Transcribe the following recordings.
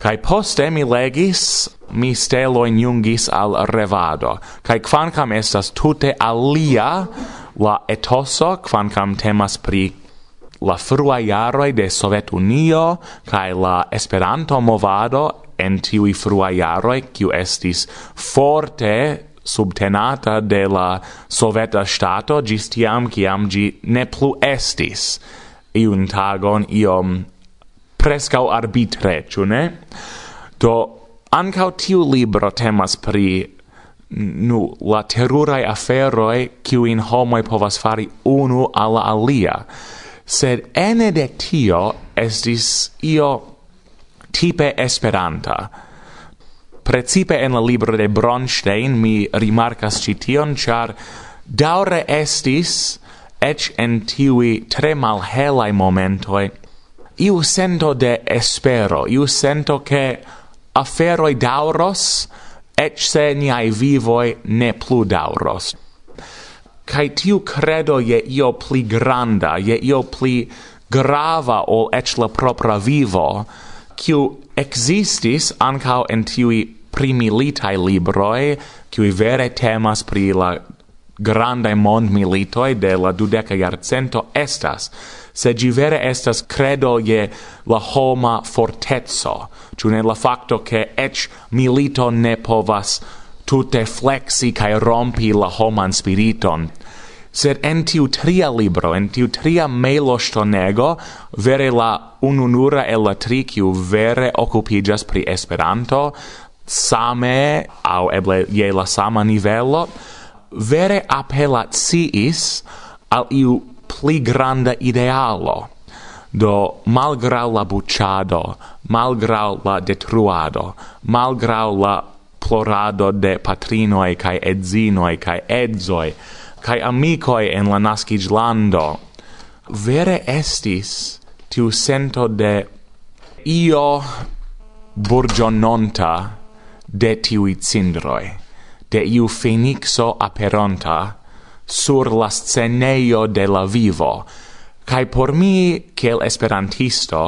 Kai poste mi legis, mi steloin jungis al revado, kai quancam estas tute alia la etoso, quancam temas pri la frua jaroi de Sovet Unio, kai la Esperanto movado en tiui frua jaroi, kiu estis forte subtenata de la Soveta Stato, gis tiam, kiam gi ne plu estis. Iun tagon iom prescau arbitre, ciu ne? Do ancau tiu libro temas pri nu la terurai aferoi kiuin homoi povas fari unu alla alia sed ene de tio estis io tipe esperanta precipe en la libro de Bronstein mi rimarcas cition char daure estis ec en tiui tre malhelai momentoi iu sento de espero, iu sento che aferoi dauros, ec se niai vivoi ne plu dauros. Cai tiu credo je io pli granda, je io pli grava ol ec la propra vivo, kiu existis ancao en tiui primilitai libroi, kiui vere temas pri la grande mond militoi de la dudeca iarcento estas se gi vere estas credo je la homa fortezzo, ĉu ne la facto che ec milito ne povas tute flexi cae rompi la homan spiriton. Sed en tiu tria libro, en tiu tria melo ŝtonego, vere la ununura e la tri kiu vere occupigas pri Esperanto, same au eble je la sama nivelo, vere apelaciis al iu pli granda idealo. Do, malgrau la buciado malgrau la detruado, malgrau la plorado de patrinoi cae edzinoi cae edzoi, cae amicoi en la nasciglando, vere estis tiu sento de io burgiononta de tiui cindroi, de iu fenixo aperonta, sur la sceneio de la vivo, cae por mi, cel esperantisto,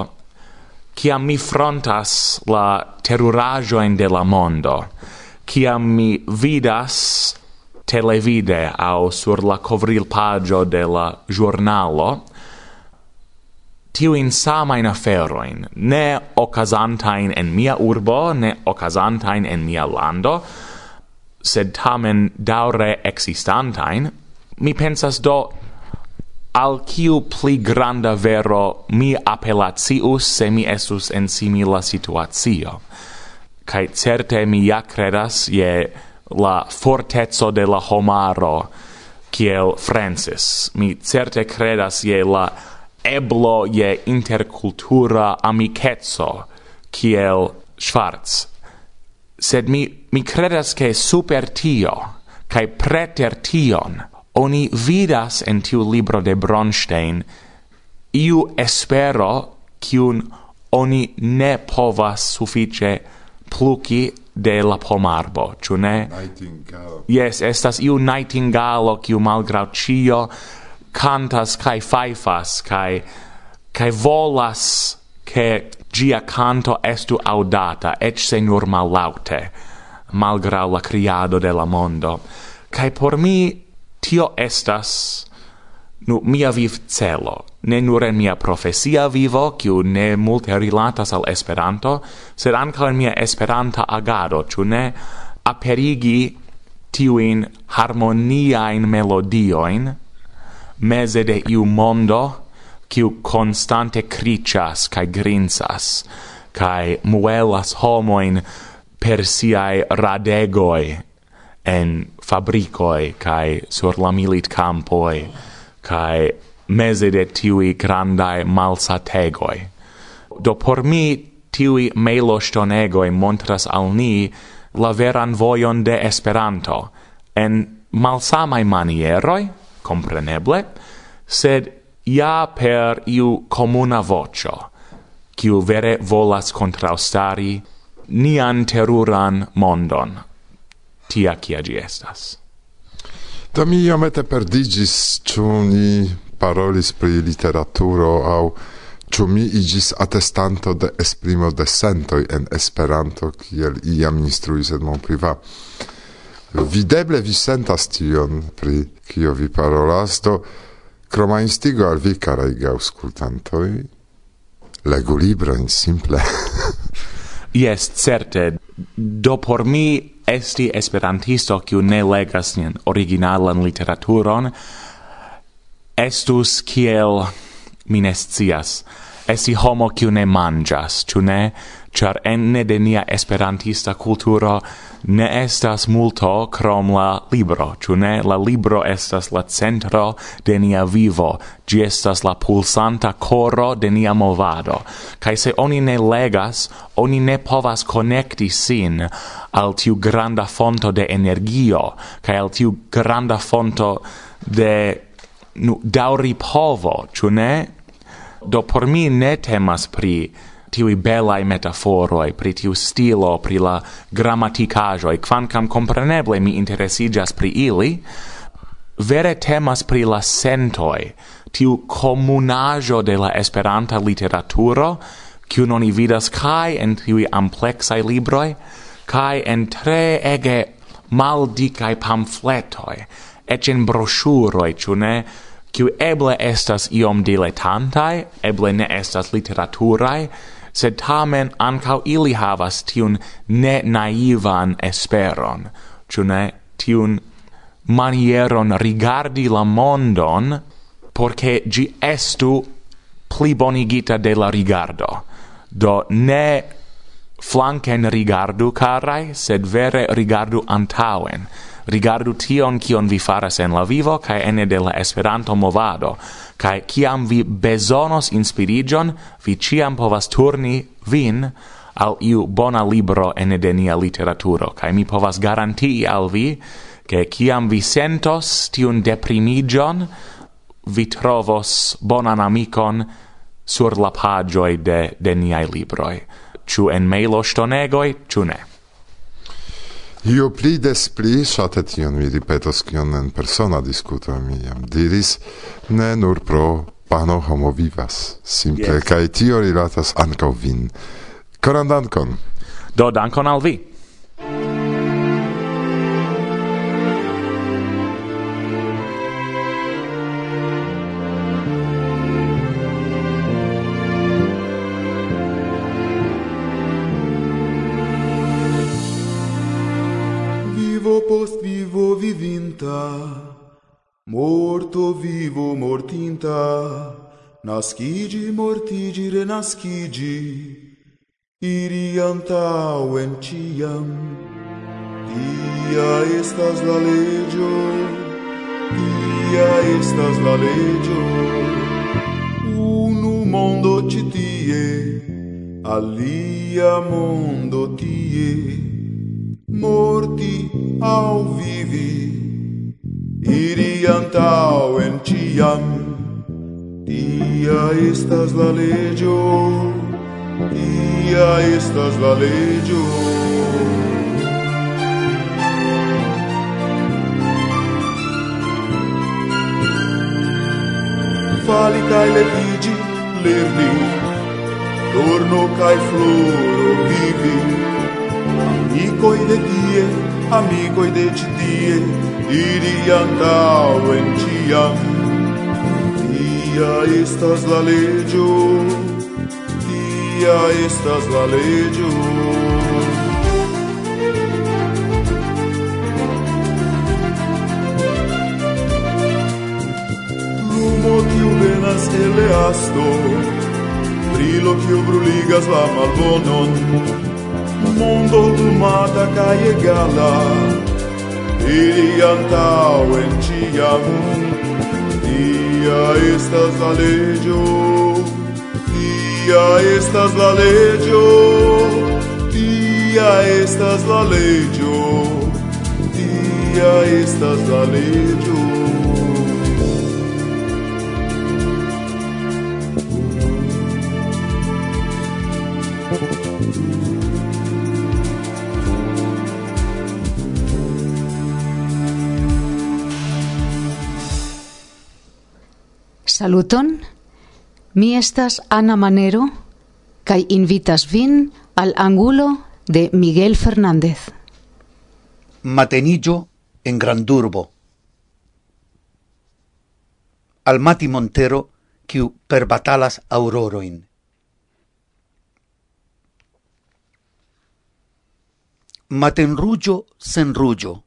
ciam mi frontas la terurajoin de la mondo, ciam mi vidas televide au sur la covril de la giornalo, tiuin samain aferoin, ne ocasantain en mia urbo, ne ocasantain en mia lando, sed tamen daure existantain, mi pensas do al kiu pli granda vero mi appellacius se mi esus en simila situatio. Kai certe mi ja credas je la fortezzo de la homaro kiel Francis. Mi certe credas je la eblo je intercultura amicetso kiel Schwarz. Sed mi, mi credas che super tio, kai preter tion, oni vidas en tiu libro de Bronstein iu espero kiun oni ne povas sufiĉe pluki de la pomarbo, ĉu ne? Yes, estas iu nightingalo kiu malgraŭ ĉio cantas kai faifas kai kai volas che gia canto estu audata et se nur malaute malgrau la criado de la mondo kai por mi tio estas nu mia viv celo, ne nur en mia profesia vivo, kiu ne multe rilatas al Esperanto, sed ankaŭ en mia Esperanta agado, ĉu ne aperigi tiuin harmoniain melodioin meze de iu mondo kiu constante cricias kai grinsas kai muelas homoin per siae radegoi en fabricoi kai sur la milit campoi kai mese de tiui grandai malsategoi. Do por mi tiui meilostonegoi montras al ni la veran vojon de Esperanto en malsamai manieroi, compreneble, sed ja per iu comuna vocio, kiu vere volas contraustari nian teruran mondon tia kia gi estas. Do mi iomete perdigis, ĉu ni parolis pri literaturo au ĉu mi igis atestanto de esprimo de sentoi en Esperanto kiel iam instruis en mon priva. Videble vi sentas tion pri kio vi parolas, do kroma instigo al vi, karaj gaŭskultantoj, legu librojn simple. Yes, certe. Do por mi esti esperantisto kiu ne legas nian originalan literaturon estus kiel mi ne scias. Esti homo kiu ne manĝas ĉu ne? char enne de nia esperantista culturo ne estas multo crom la libro, ĉu ne? La libro estas la centro de nia vivo, ĝi estas la pulsanta coro de nia movado, kaj se oni ne legas, oni ne povas konekti sin al tiu granda fonto de energio, kaj al tiu granda fonto de nu, daŭripovo, ĉu ne? Do por mi ne temas pri tiui belai metaforoi, pri tiu stilo, pri la grammaticajoi, quancam compreneble mi interesigas pri ili, vere temas pri la sentoi, tiu comunajo de la esperanta literaturo, kiu non vidas kai en tiui amplexai libroi, kai en tre ege maldicae pamfletoi, ec in broschuroi, cune, kiu eble estas iom dilettantae, eble ne estas literaturai, sed tamen ancau ili havas tiun ne naivan esperon, ciu ne? Tiun manieron rigardi la mondon, porce gi estu pli bonigita de la rigardo. Do ne flanken rigardu, carai, sed vere rigardu antauen, rigardu tion kion vi faras en la vivo kaj ene de la Esperanto movado, cae kiam vi besonos inspirigion, vi ciam povas turni vin al iu bona libro ene de nia literaturo, cae mi povas garantii al vi che kiam vi sentos tiun deprimigion, vi trovos bonan amicon sur la pagioi de, de niai libroi, ciu en mailo stonegoi, ciu ne. Io pli des pli, sate tion mi ripetos kion en persona discuto mi jam diris, ne nur pro pano homo vivas, simple, yes. kai tio rilatas anco vin. Coran dankon! Do dankon al vi! Nascigi, mortigi, renascigi, iri antauen ciam. Tia estas la legio, tia estas la legio. Unu mondo citie, alia mondo tie. Morti au vivi, iri antauen ciam. Ia estas la legio, ia estas la legio. Fali cae levigi, lerni, torno cae floro vivi, amicoi de die, amicoi de citie, iri antauen ciam, Tia estas la legio, tia estas la legio. Lumo tiu venas ele asto, brilo tiu bruligas la malbonon, mondo tumata cae egala, iri antaŭen ĉiam. Dia estas la legio estas la legio estas la legio estas la legio Saluton. Mi estas Ana Manero kaj invitas vin al angulo de Miguel Fernández. Matenillo en Grandurbo. Al Mati Montero quiu per batalas auroroin. Matenrullo senrullo,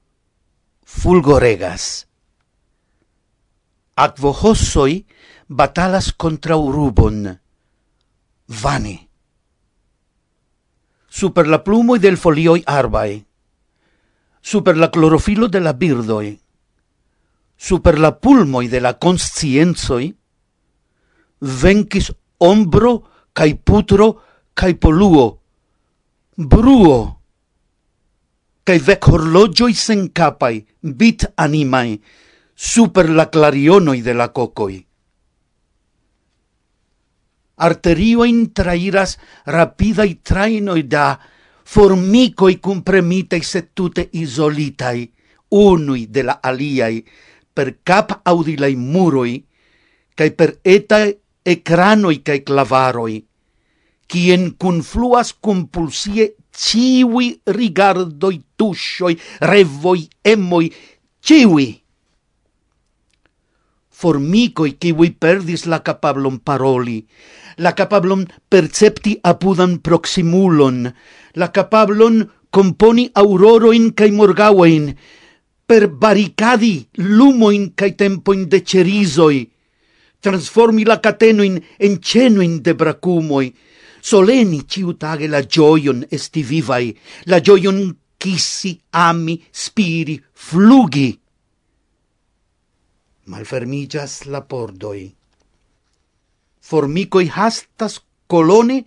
fulgoregas. Aquohossoi batalas contra urubon. Vane. Super la plumoi del folioi arbae. Super la clorofilo de la birdoi. Super la pulmoi de la conscienzoi. Vencis ombro cae putro cae poluo. Bruo cae vec horlogioi sencapai, bit animae, super la clarionoi de la cocoi arterioin trairas rapidai trainoi da formicoi cum premitei se tute isolitai, unui de la aliai, per cap audilai muroi, cae per etae ecranoi cae clavaroi, quien confluas compulsie ciui rigardoi, tuscioi, revoi, emoi, ciui, formicoi kiwi perdis la capablon paroli, la capablon percepti apudan proximulon, la capablon componi auroroin cae morgauein, per barricadi lumoin cae tempoin de cerisoi, transformi la catenoin en cenoin de bracumoi, soleni ciutage la gioion esti vivai, la gioion kissi, ami, spiri, flugi malfermigas la pordoi. Formicoi hastas colone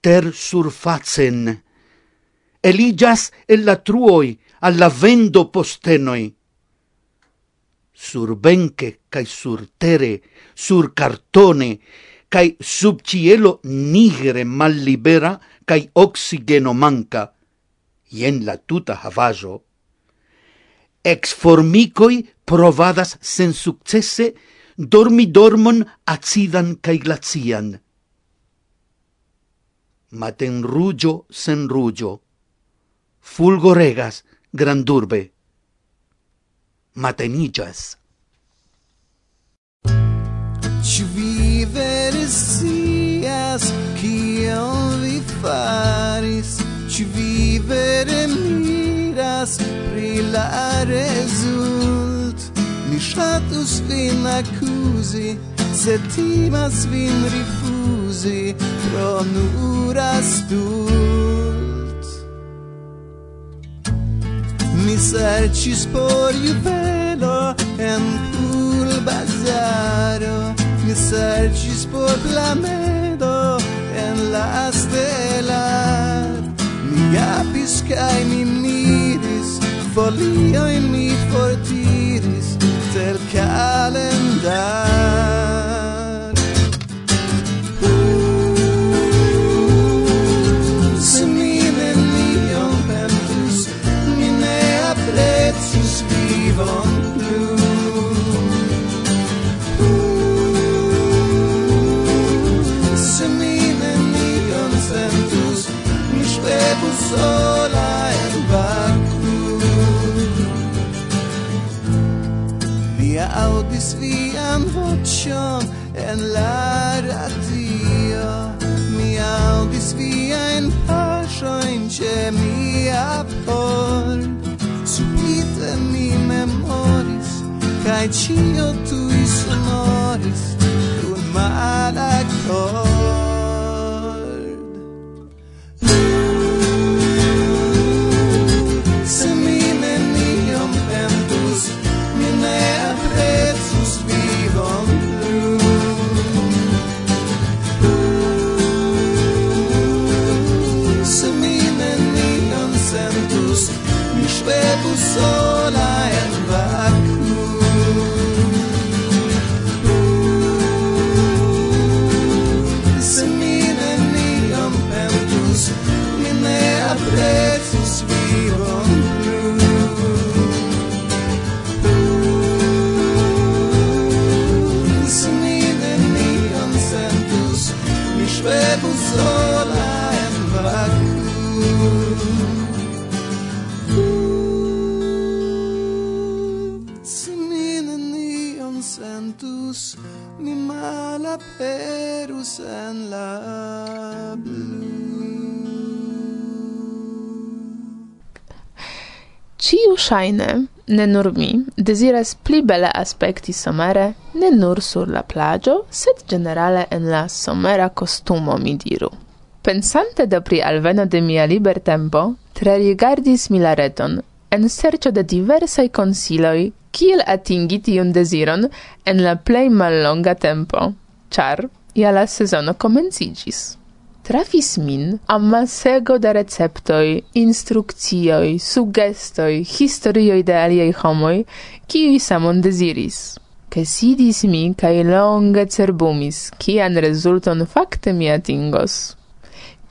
ter surfacen, eligas el la truoi alla vendo postenoi. Sur benque cae sur tere, sur cartone, cae sub cielo nigre mal libera cae oxigeno manca, ien la tuta havajo ex formicoi provadas sen successe dormi dormon acidan cae glacian. Maten rugio sen rugio, fulgoregas grandurbe, matenillas. Ci sias, ciel vi faris, ci vivere mi parolas pri la result Mi shatus vin accusi, se timas vin rifusi Pro nura stult. Mi sercis por juvelo en pul bazaro Mi sercis por plamedo en la estelar Mi apis kaj mi miris folioj mi fortiris cel kalendar aŭdis vian voĉon en la radio. Mi aŭdis viajn paŝojn ĉe mia por. Subite mi memoris kaj ĉio tuj sonoris kun malakoro Shaine, ne nur mi deziras pli bele aspekti somere, ne nur sur la plagio, sed generale en la somera costumo mi diru. Pensante da pri alveno de mia liber tempo, tre rigardis mi la reton, en sercio de diversai consiloi, kiel atingi tiun desiron en la plei mallonga tempo, char ia la sezono comencigis. Trafis min amasego da receptoi, instrukcioi, sugestoi, historioi de aliei homoi, kiui samon desiris. Ke sidis mi kaj longe cerbumis, kian resulton fakte mi atingos.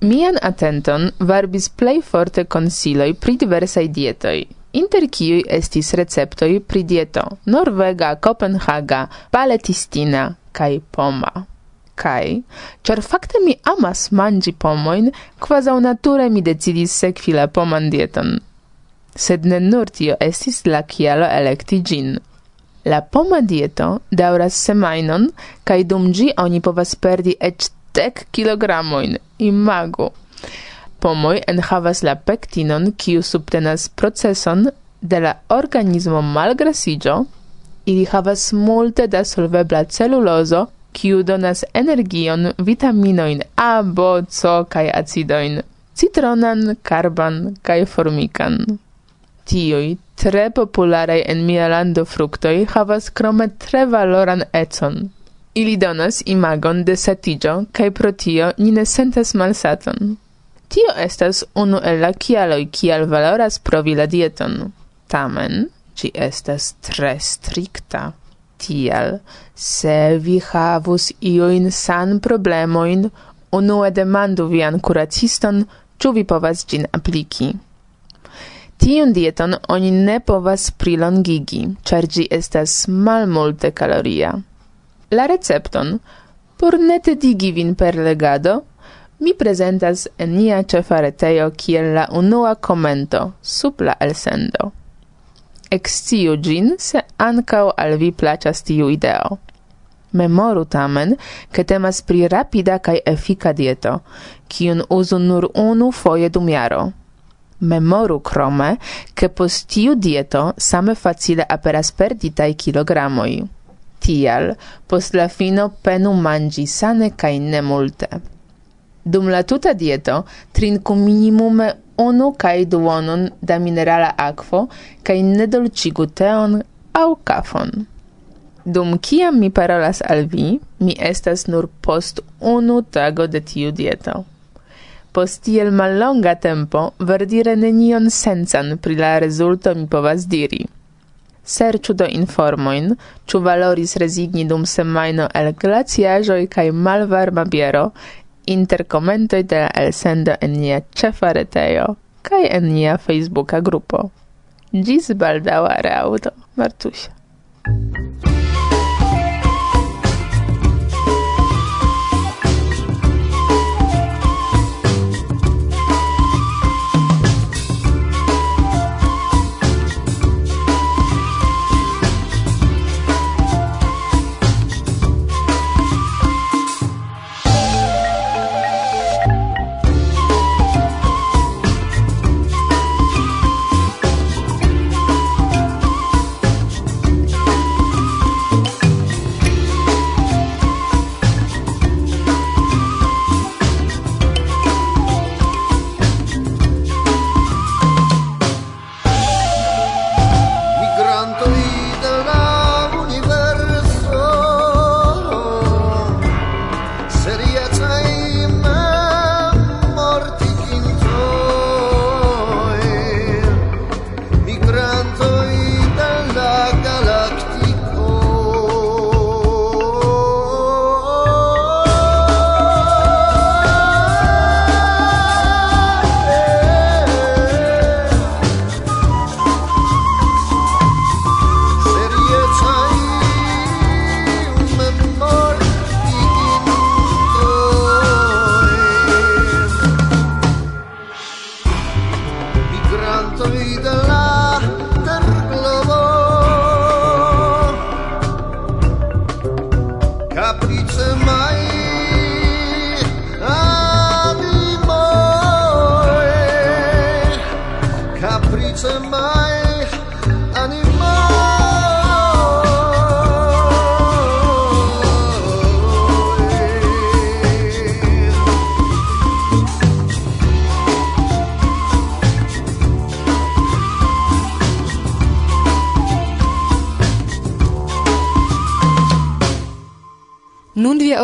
Mian atenton varbis plei forte consiloi pri diversai dietoi, inter kiui estis receptoi pri dieto norvega, kopenhaga, paletistina kai poma kai char fakte mi amas mangi pomoin, quasi au nature mi decidis sekvi la poman dieton. Sed ne nur tio estis la kialo elekti gin. La poma dieto dauras semainon, kai dum gi oni povas perdi ec dek kilogramojn. Imagu! Pomoj enhavas la pektinon, kiu subtenas proceson de la organismo malgrasigio, ili havas multe da solvebla celulozo kiu donas energion, vitaminoin A, B, C kaj acidoin, citronan, karban kaj formikan. Tioj tre popularaj en mia lando fruktoj havas krome tre valoran econ. Ili donas imagon de satigio kaj pro tio ni ne sentas malsaton. Tio estas unu el la kialoj kial valoras provi la dieton. Tamen, ĝi estas tre strikta. Tial, se vi havus iuin san problemoin, unue demandu vian curaciston, ĉu vi povas gin apliki. Tiun dieton oni ne povas prilongigi, ĉar gi estas malmulte kaloria. La recepton, por ne tedigi vin per legado, mi presentas en nia cefareteio kiel la unua komento sub la elsendo exciu gin se ancao al vi placas tiu ideo. Memoru tamen, che temas pri rapida cae efika dieto, cion usu nur unu foie dum jaro. Memoru krome, che post tiu dieto same facile aperas perditaj kilogramoi. Tial, post la fino penu mangi sane cae ne multe. Dum la tuta dieto trinku minimume unu kaj duonon da minerala akvo kaj ne teon aŭ kafon. Dum kiam mi parolas al vi, mi estas nur post unu tago de tiu dieto. Post tiel mallonga tempo, verdire nenion sensan pri la rezulto mi povas diri. Serĉu do informojn, ĉu valoris rezigni dum semajno el glaciaĵoj kaj malvarma biero, inter commentoi de la elsendo en nia cefa retejo kai en nia Facebooka grupo. Gis baldaŭa reaŭdo, Martusia.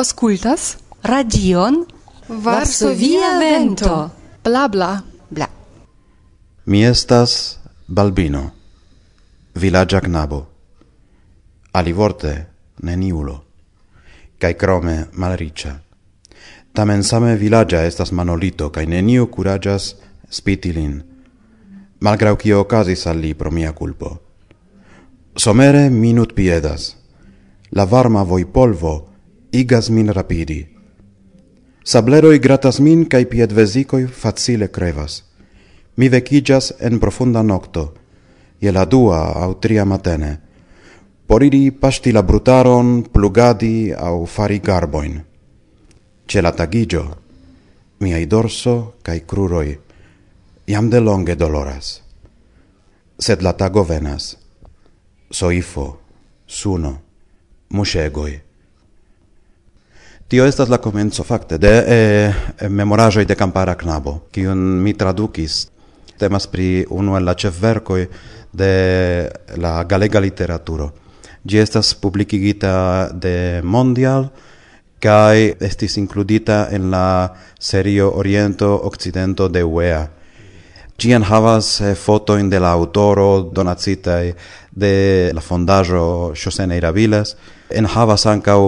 auscultas radion Varsovia vento. Bla bla bla. Mi estas Balbino, vilaĝa knabo. Alivorte neniulo kai krome malriĉa. Tamen same vilaĝa estas Manolito kai neniu kuraĝas spiti lin. Malgraŭ kio okazis al li pro mia kulpo. Somere minut piedas. La varma vojpolvo igas min rapidi. Sableroi gratas min cae piedvesicoi facile crevas. Mi vecigas en profunda nocto, je la dua au tria matene, por iri pasti la brutaron, plugadi au fari garboin. Ce la tagigio, miai dorso cae cruroi, iam de longe doloras. Sed la tago venas, soifo, suno, mushegoi. Tio estas la comenzo fakte de eh, memoraĵoj de kampara knabo, kiun mi tradukis. Temas pri unu el la ĉefverkoj de la galega literaturo. Ĝi estas publikigita de Mondial kaj estis inkludita en la serio Oriento Okcidento de UEA. Ĝi enhavas fotojn de la aŭtoro donacitaj de la fondaĵo José Neira enhavas ankaŭ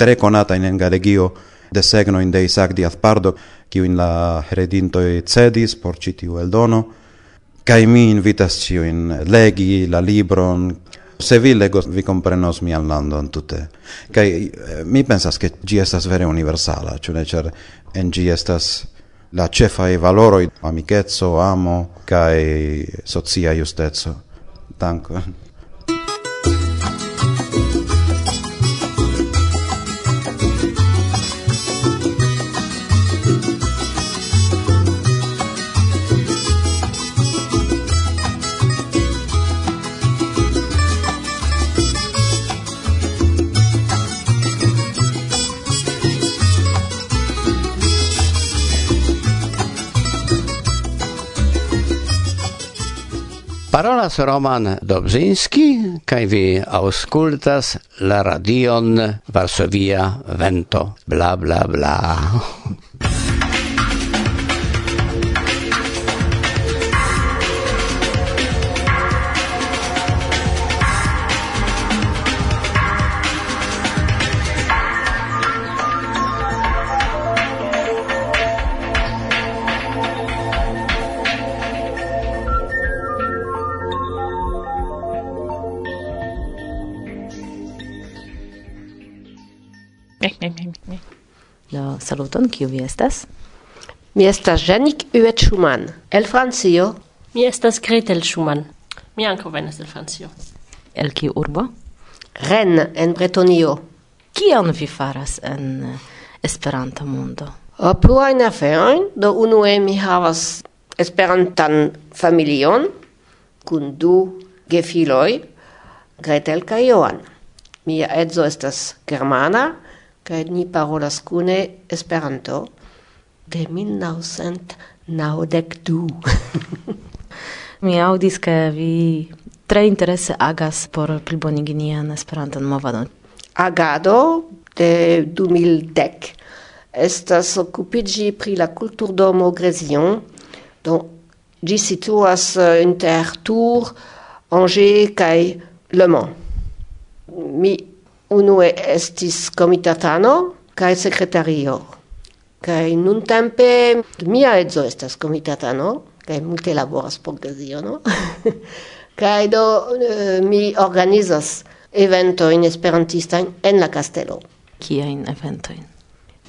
tre conata in Galegio de segno in de Isaac Diaz Pardo, kiu in la heredinto cedis por ĉi tiu eldono. Kaj mi invitas ĉiujn legi la libron, se vi legos vi comprenos mian landon tute. Kaj eh, mi pensas ke ĝi estas vere universala, ĉu ne ĉar en ĝi estas la cefai valoroi amicetso, amo, cae socia justezo. Dankon. Parolas Roman Dobrzyński, kaj vi auskultas la radion Varsovia Vento. Bla, bla, bla. Do, saluton, kiu vi estas? Mi estas Janik Uet Schumann, el Francio. Mi estas Gretel Schumann. Mi ankaŭ venas el Francio. El kiu urbo? Rennes, en Bretonio. Kion vi faras en Esperanta mondo? Uh, pluajn aferojn, do unue mi havas Esperantan familion kun du gefiloj, Gretel kaj Johan. Mia edzo estas germana, kaj ni parolas kune Esperanto de 1992. Mi aŭdis ke vi tre interese agas por plibonigi nian Esperantan movadon. Agado de 2010 estas okupiĝi pri la kulturdomo Grezion, do ĝi situas eh, inter Tours, Angers kaj Le Mans. Mi unue estis komitatano kaj sekretario. Kaj nuntempe mia edzo estas komitatano kaj multe laboras por gaziono. kaj do eh, mi organizas eventojn esperantistajn en la kastelo. Kiajn eventojn?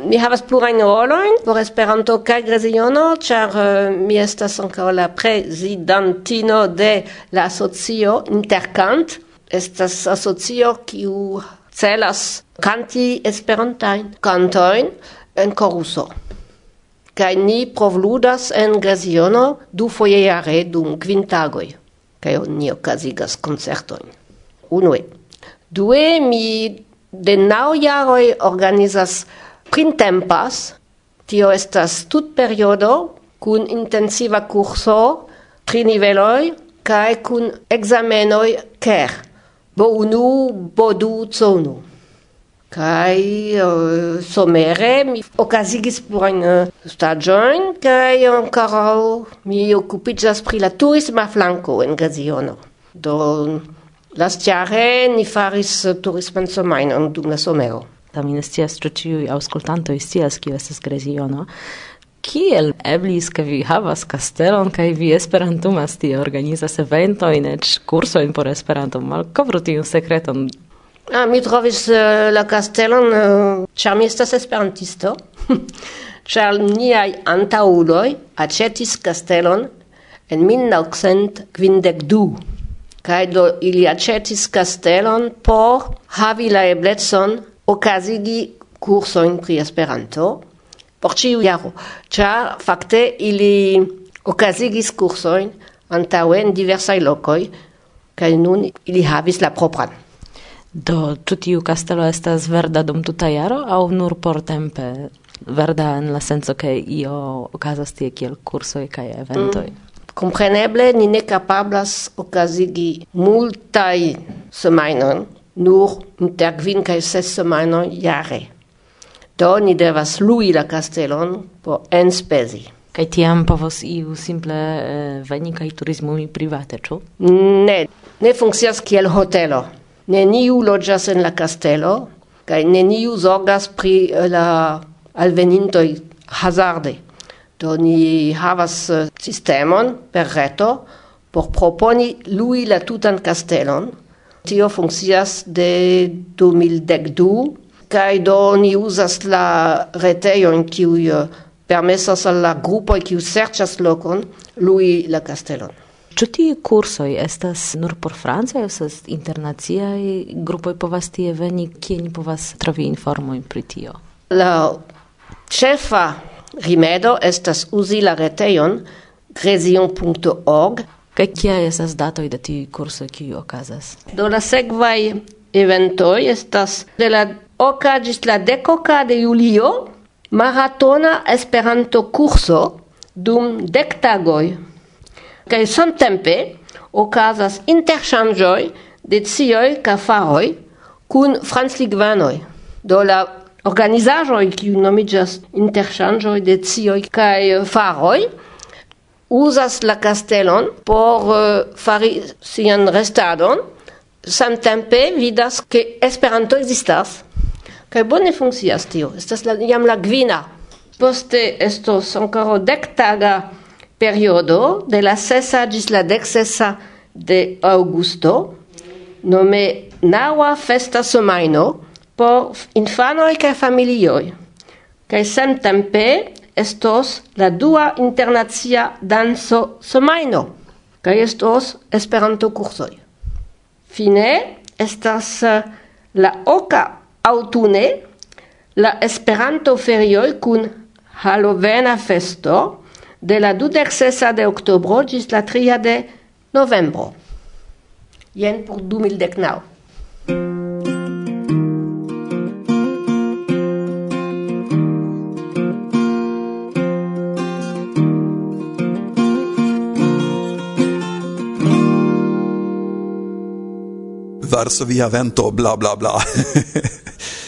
Mi havas plurajn rolojn por Esperanto kaj Greziono, ĉar uh, mi estas ankaŭ la prezidantino de la asocio Interkant. Estas asocio kiu celas kanti esperantajn kantojn en koruso. Kaj ni provludas en Graziono du foje jare dum kvin tagoj. Kaj ni okazigas koncertojn. Unue. Due mi de naŭ jaroj organizas printempas. Tio estas tut periodo kun intensiva kurso, tri niveloi, kaj kun examenoi ker bo unu, bo du zonu Kai uh, somere mi okazigis plurajn uh, eh, staĝojn kai ancora mi okupiĝas pri la turisma flanco en Gaziono. Do lastjare ni faris eh, turisman semajnon dum la somero. Tamen scias, ĉu ĉiuj aŭskultantoj scias, kio estas Gaziono kiel eblis, ke vi havas kastelon kaj vi esperantumas tie, organizas eventojn, eĉ kursojn por Esperanto. Malkovru tiun sekreton. Ah, mi trovis uh, la kastelon, uh, ĉar mi estas esperantisto, ĉar niaj antaŭuloj aĉetis kastelon en 1952. Kaj do ili aĉetis kastelon por havi la eblecon okazigi kursojn pri Esperanto por ciu jaro, Char, facte, ili okazigis cursoin antaŭe en diversaj lokoj kaj nun ili havis la propran. Do ĉu tiu kastelo estas verda dum tuta jaro aŭ nur portempe? Verda en la senco ke io okazas tie kiel kursoj kaj eventoj. Mm. Compreneble ni ne capablas okazigi multai semainon, nur inter kvin kaj ses semainon jare. Do ni devas lui la castelon po enspezi. Kaj tiam povos iu simple eh, veni kaj turismumi private, ĉu? Ne, ne funkcias kiel hotelo. Neniu loĝas en la kastelo kaj neniu zorgas pri la alvenintoj hazarde. Do ni havas uh, sistemon per reto por proponi lui la tutan kastelon. Tio funkcias de 2012 Kai do ni uzas la retejo in kiu eh, permesas al la grupoj kiu serĉas lokon lui la kastelon. Ĉu tiuj kursoj estas nur por francoj, estas internaciaj grupoj povas tie veni, kie ni povas trovi informojn pri tio? La ĉefa rimedo estas uzi la retejon grezion.org Kaj kia estas datoj de tiuj kursoj kiuj okazas? Do la sekvaj eventoj estas de la okazis la dekoka de julio maratona Esperanto-kurso dum dek tagoj. Kaj samtempe okazas interŝanĝoj de cioj kaj faroj kun franclingvanoj. Do la organizaĵoj kiuj nomiĝas interŝanĝoj de cioj kaj faroj uzas la kastelon por uh, fari sian restadon samtempe vidas ke Esperanto ekzistas. Kaj bone funkcias tio. Estas la, jam la gvina Poste estos ancora dektaga periodo de la sesa gis la decsesa de augusto, nome naua festa somaino por infanoi kaj familioj. Kaj samtempe estos la dua internacia danso somaino kaj estos Esperanto kursoj. Fine estas la oka autune la Esperanto-ferioj kun halovena festo de la 26 de oktobro ĝis la 3 de novembro. Jen por 2019. så vi har vänt och bla bla bla.